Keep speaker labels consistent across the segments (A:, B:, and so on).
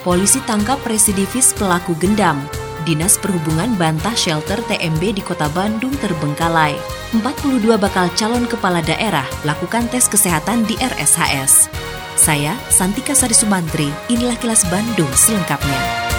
A: Polisi tangkap residivis pelaku gendam. Dinas Perhubungan bantah shelter TMB di Kota Bandung terbengkalai. 42 bakal calon kepala daerah lakukan tes kesehatan di RSHS. Saya, Santika Sari Sumantri, inilah kilas Bandung selengkapnya.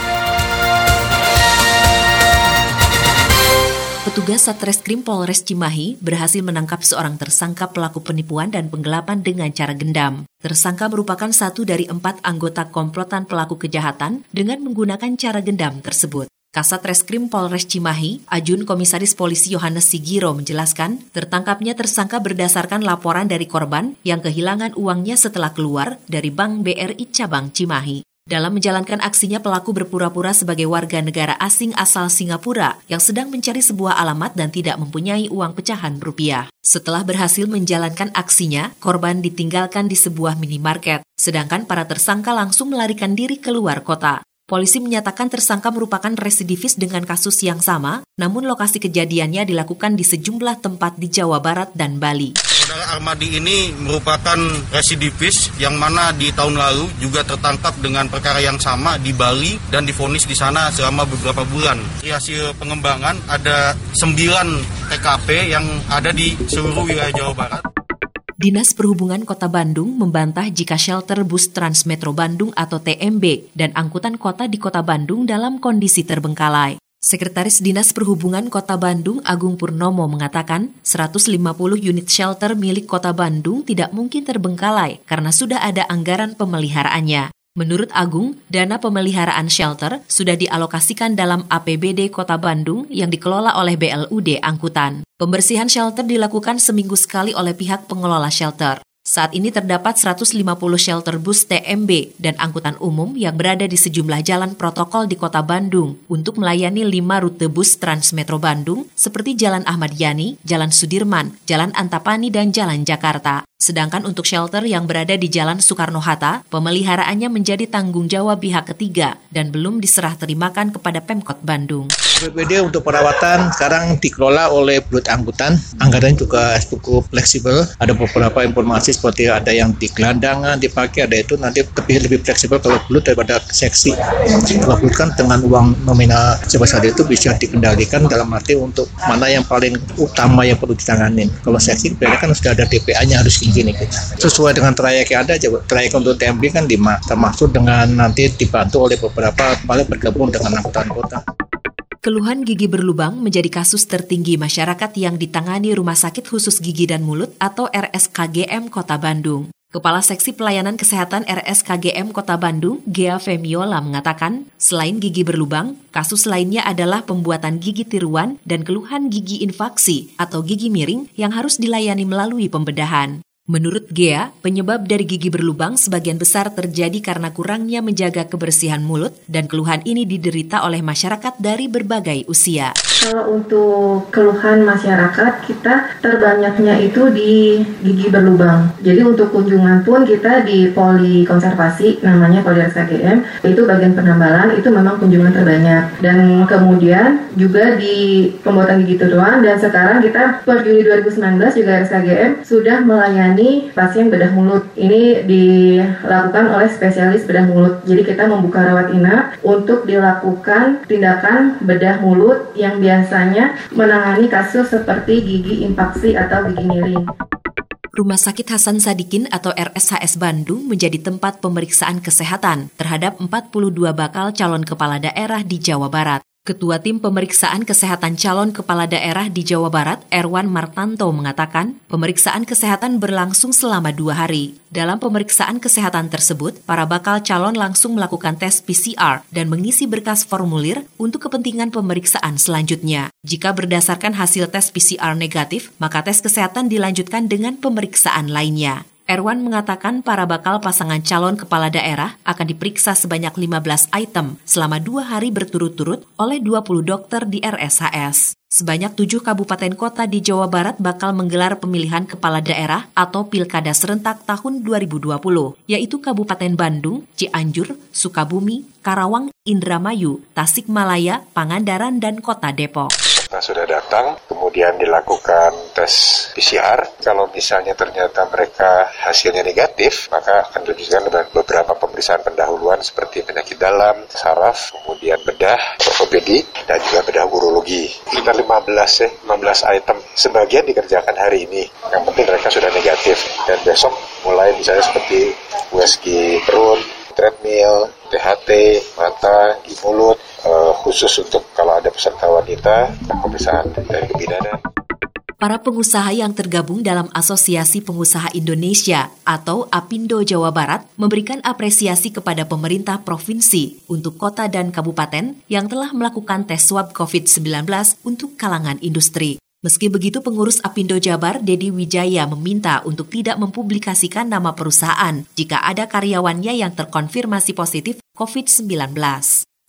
A: Petugas Satreskrim Polres Cimahi berhasil menangkap seorang tersangka pelaku penipuan dan penggelapan dengan cara gendam. Tersangka merupakan satu dari empat anggota komplotan pelaku kejahatan dengan menggunakan cara gendam tersebut. Kasat Reskrim Polres Cimahi, Ajun Komisaris Polisi Yohanes Sigiro menjelaskan, tertangkapnya tersangka berdasarkan laporan dari korban yang kehilangan uangnya setelah keluar dari Bank BRI Cabang Cimahi. Dalam menjalankan aksinya, pelaku berpura-pura sebagai warga negara asing asal Singapura yang sedang mencari sebuah alamat dan tidak mempunyai uang pecahan rupiah. Setelah berhasil menjalankan aksinya, korban ditinggalkan di sebuah minimarket, sedangkan para tersangka langsung melarikan diri keluar kota. Polisi menyatakan tersangka merupakan residivis dengan kasus yang sama, namun lokasi kejadiannya dilakukan di sejumlah tempat di Jawa Barat dan Bali.
B: Saudara Armadi ini merupakan residivis yang mana di tahun lalu juga tertangkap dengan perkara yang sama di Bali dan difonis di sana selama beberapa bulan. Di hasil pengembangan ada 9 TKP yang ada di seluruh wilayah Jawa Barat.
A: Dinas Perhubungan Kota Bandung membantah jika shelter bus Transmetro Bandung atau TMB dan angkutan kota di Kota Bandung dalam kondisi terbengkalai. Sekretaris Dinas Perhubungan Kota Bandung Agung Purnomo mengatakan 150 unit shelter milik Kota Bandung tidak mungkin terbengkalai karena sudah ada anggaran pemeliharaannya. Menurut Agung, dana pemeliharaan shelter sudah dialokasikan dalam APBD Kota Bandung yang dikelola oleh BLUD Angkutan. Pembersihan shelter dilakukan seminggu sekali oleh pihak pengelola shelter. Saat ini terdapat 150 shelter bus TMB dan angkutan umum yang berada di sejumlah jalan protokol di kota Bandung untuk melayani lima rute bus Transmetro Bandung seperti Jalan Ahmad Yani, Jalan Sudirman, Jalan Antapani, dan Jalan Jakarta. Sedangkan untuk shelter yang berada di Jalan Soekarno-Hatta, pemeliharaannya menjadi tanggung jawab pihak ketiga dan belum diserah terimakan kepada Pemkot Bandung.
C: BPD untuk perawatan sekarang dikelola oleh Blut Angkutan. Anggaran juga cukup fleksibel. Ada beberapa informasi seperti ada yang di gelandangan dipakai, ada itu nanti lebih lebih fleksibel kalau Blut daripada seksi. Kalau dengan uang nominal sebesar itu bisa dikendalikan dalam arti untuk mana yang paling utama yang perlu ditanganin. Kalau seksi kan sudah ada DPA-nya harus gini kita. Sesuai dengan trayek yang ada, trayek untuk TMB kan lima, termasuk dengan nanti dibantu oleh beberapa paling bergabung dengan angkutan kota.
A: Keluhan gigi berlubang menjadi kasus tertinggi masyarakat yang ditangani Rumah Sakit Khusus Gigi dan Mulut atau RSKGM Kota Bandung. Kepala Seksi Pelayanan Kesehatan RSKGM Kota Bandung, Gea Femiola mengatakan, selain gigi berlubang, kasus lainnya adalah pembuatan gigi tiruan dan keluhan gigi infaksi atau gigi miring yang harus dilayani melalui pembedahan. Menurut Gea, penyebab dari gigi berlubang sebagian besar terjadi karena kurangnya menjaga kebersihan mulut dan keluhan ini diderita oleh masyarakat dari berbagai usia.
D: Kalau untuk keluhan masyarakat, kita terbanyaknya itu di gigi berlubang. Jadi untuk kunjungan pun kita di poli konservasi, namanya poli RSKGM, itu bagian penambalan, itu memang kunjungan terbanyak. Dan kemudian juga di pembuatan gigi turuan, dan sekarang kita per Juni 2019 juga RSKGM sudah melayani pasien bedah mulut. Ini dilakukan oleh spesialis bedah mulut. Jadi kita membuka rawat inap untuk dilakukan tindakan bedah mulut yang biasa biasanya menangani kasus seperti gigi infaksi atau gigi miring.
A: Rumah Sakit Hasan Sadikin atau RSHS Bandung menjadi tempat pemeriksaan kesehatan terhadap 42 bakal calon kepala daerah di Jawa Barat. Ketua Tim Pemeriksaan Kesehatan Calon Kepala Daerah di Jawa Barat, Erwan Martanto, mengatakan pemeriksaan kesehatan berlangsung selama dua hari. Dalam pemeriksaan kesehatan tersebut, para bakal calon langsung melakukan tes PCR dan mengisi berkas formulir untuk kepentingan pemeriksaan selanjutnya. Jika berdasarkan hasil tes PCR negatif, maka tes kesehatan dilanjutkan dengan pemeriksaan lainnya. Erwan mengatakan para bakal pasangan calon kepala daerah akan diperiksa sebanyak 15 item selama dua hari berturut-turut oleh 20 dokter di RSHS. Sebanyak tujuh kabupaten kota di Jawa Barat bakal menggelar pemilihan kepala daerah atau pilkada serentak tahun 2020, yaitu Kabupaten Bandung, Cianjur, Sukabumi, Karawang, Indramayu, Tasikmalaya, Pangandaran, dan Kota Depok.
E: Nah, sudah datang, kemudian dilakukan tes PCR. Kalau misalnya ternyata mereka hasilnya negatif, maka akan dilanjutkan dengan beberapa pemeriksaan pendahuluan seperti penyakit dalam, saraf, kemudian bedah, ortopedi, dan juga bedah urologi. Sekitar 15 ya, 15 item. Sebagian dikerjakan hari ini. Yang penting mereka sudah negatif. Dan besok mulai misalnya seperti USG perut, treadmill, THT, mata, di mulut, uh, khusus untuk kalau ada peserta wanita, pemeriksaan dari kebidanan.
A: Para pengusaha yang tergabung dalam Asosiasi Pengusaha Indonesia atau APindo Jawa Barat memberikan apresiasi kepada pemerintah provinsi untuk kota dan kabupaten yang telah melakukan tes swab COVID-19 untuk kalangan industri. Meski begitu, pengurus Apindo Jabar, Dedi Wijaya, meminta untuk tidak mempublikasikan nama perusahaan jika ada karyawannya yang terkonfirmasi positif COVID-19.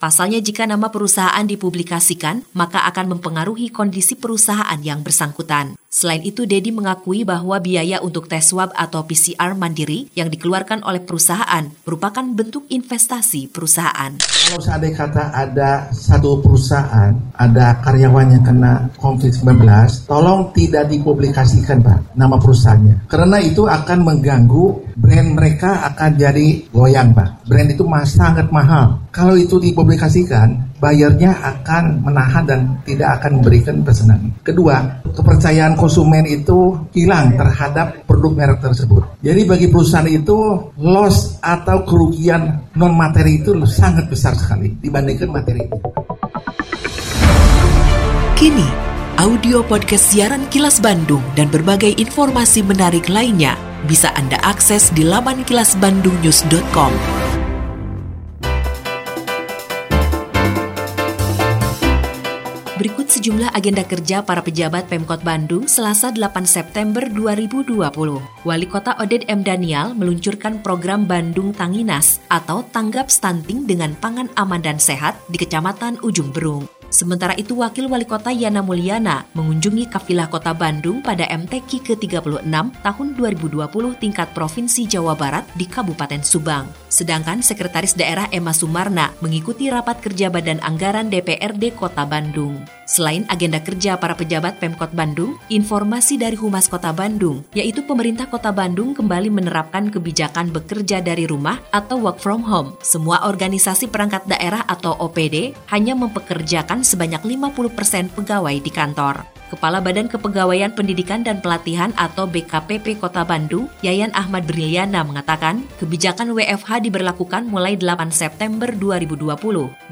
A: Pasalnya jika nama perusahaan dipublikasikan, maka akan mempengaruhi kondisi perusahaan yang bersangkutan. Selain itu, Dedi mengakui bahwa biaya untuk tes swab atau PCR mandiri yang dikeluarkan oleh perusahaan merupakan bentuk investasi perusahaan.
F: Kalau seandainya kata ada satu perusahaan, ada karyawan yang kena COVID-19, tolong tidak dipublikasikan Pak, nama perusahaannya. Karena itu akan mengganggu brand mereka akan jadi goyang Pak. Brand itu sangat mahal. Kalau itu dipublikasikan, bayarnya akan menahan dan tidak akan memberikan pesanan. Kedua, kepercayaan konsumen itu hilang terhadap produk merek tersebut. Jadi bagi perusahaan itu loss atau kerugian non materi itu sangat besar sekali dibandingkan materi.
A: Kini, audio podcast siaran Kilas Bandung dan berbagai informasi menarik lainnya bisa Anda akses di laman kilasbandungnews.com. sejumlah agenda kerja para pejabat Pemkot Bandung Selasa 8 September 2020. Wali Kota Oded M. Daniel meluncurkan program Bandung Tanginas atau Tanggap Stunting dengan Pangan Aman dan Sehat di Kecamatan Ujung Berung. Sementara itu, Wakil Wali Kota Yana Mulyana mengunjungi kafilah Kota Bandung pada MTQ ke-36 tahun 2020 tingkat Provinsi Jawa Barat di Kabupaten Subang. Sedangkan Sekretaris Daerah Emma Sumarna mengikuti rapat kerja Badan Anggaran DPRD Kota Bandung. Selain agenda kerja para pejabat Pemkot Bandung, informasi dari Humas Kota Bandung, yaitu pemerintah Kota Bandung kembali menerapkan kebijakan bekerja dari rumah atau work from home. Semua organisasi perangkat daerah atau OPD hanya mempekerjakan sebanyak 50% pegawai di kantor. Kepala Badan Kepegawaian Pendidikan dan Pelatihan atau BKPP Kota Bandung, Yayan Ahmad Briliana mengatakan, kebijakan WFH diberlakukan mulai 8 September 2020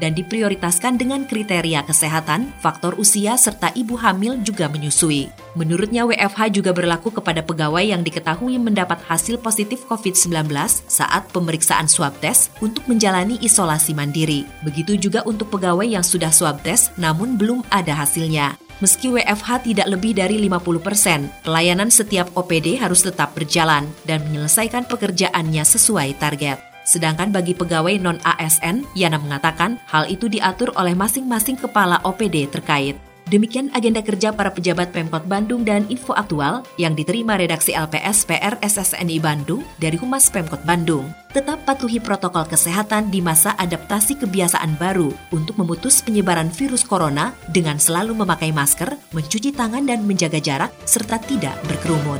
A: dan diprioritaskan dengan kriteria kesehatan, faktor usia, serta ibu hamil juga menyusui. Menurutnya WFH juga berlaku kepada pegawai yang diketahui mendapat hasil positif COVID-19 saat pemeriksaan swab test untuk menjalani isolasi mandiri. Begitu juga untuk pegawai yang sudah swab test namun belum ada hasilnya. Meski WFH tidak lebih dari 50 persen, pelayanan setiap OPD harus tetap berjalan dan menyelesaikan pekerjaannya sesuai target. Sedangkan bagi pegawai non-ASN, Yana mengatakan hal itu diatur oleh masing-masing kepala OPD terkait. Demikian agenda kerja para pejabat Pemkot Bandung dan info aktual yang diterima redaksi LPS PR SSNI Bandung dari Humas Pemkot Bandung. Tetap patuhi protokol kesehatan di masa adaptasi kebiasaan baru untuk memutus penyebaran virus corona dengan selalu memakai masker, mencuci tangan dan menjaga jarak, serta tidak berkerumun.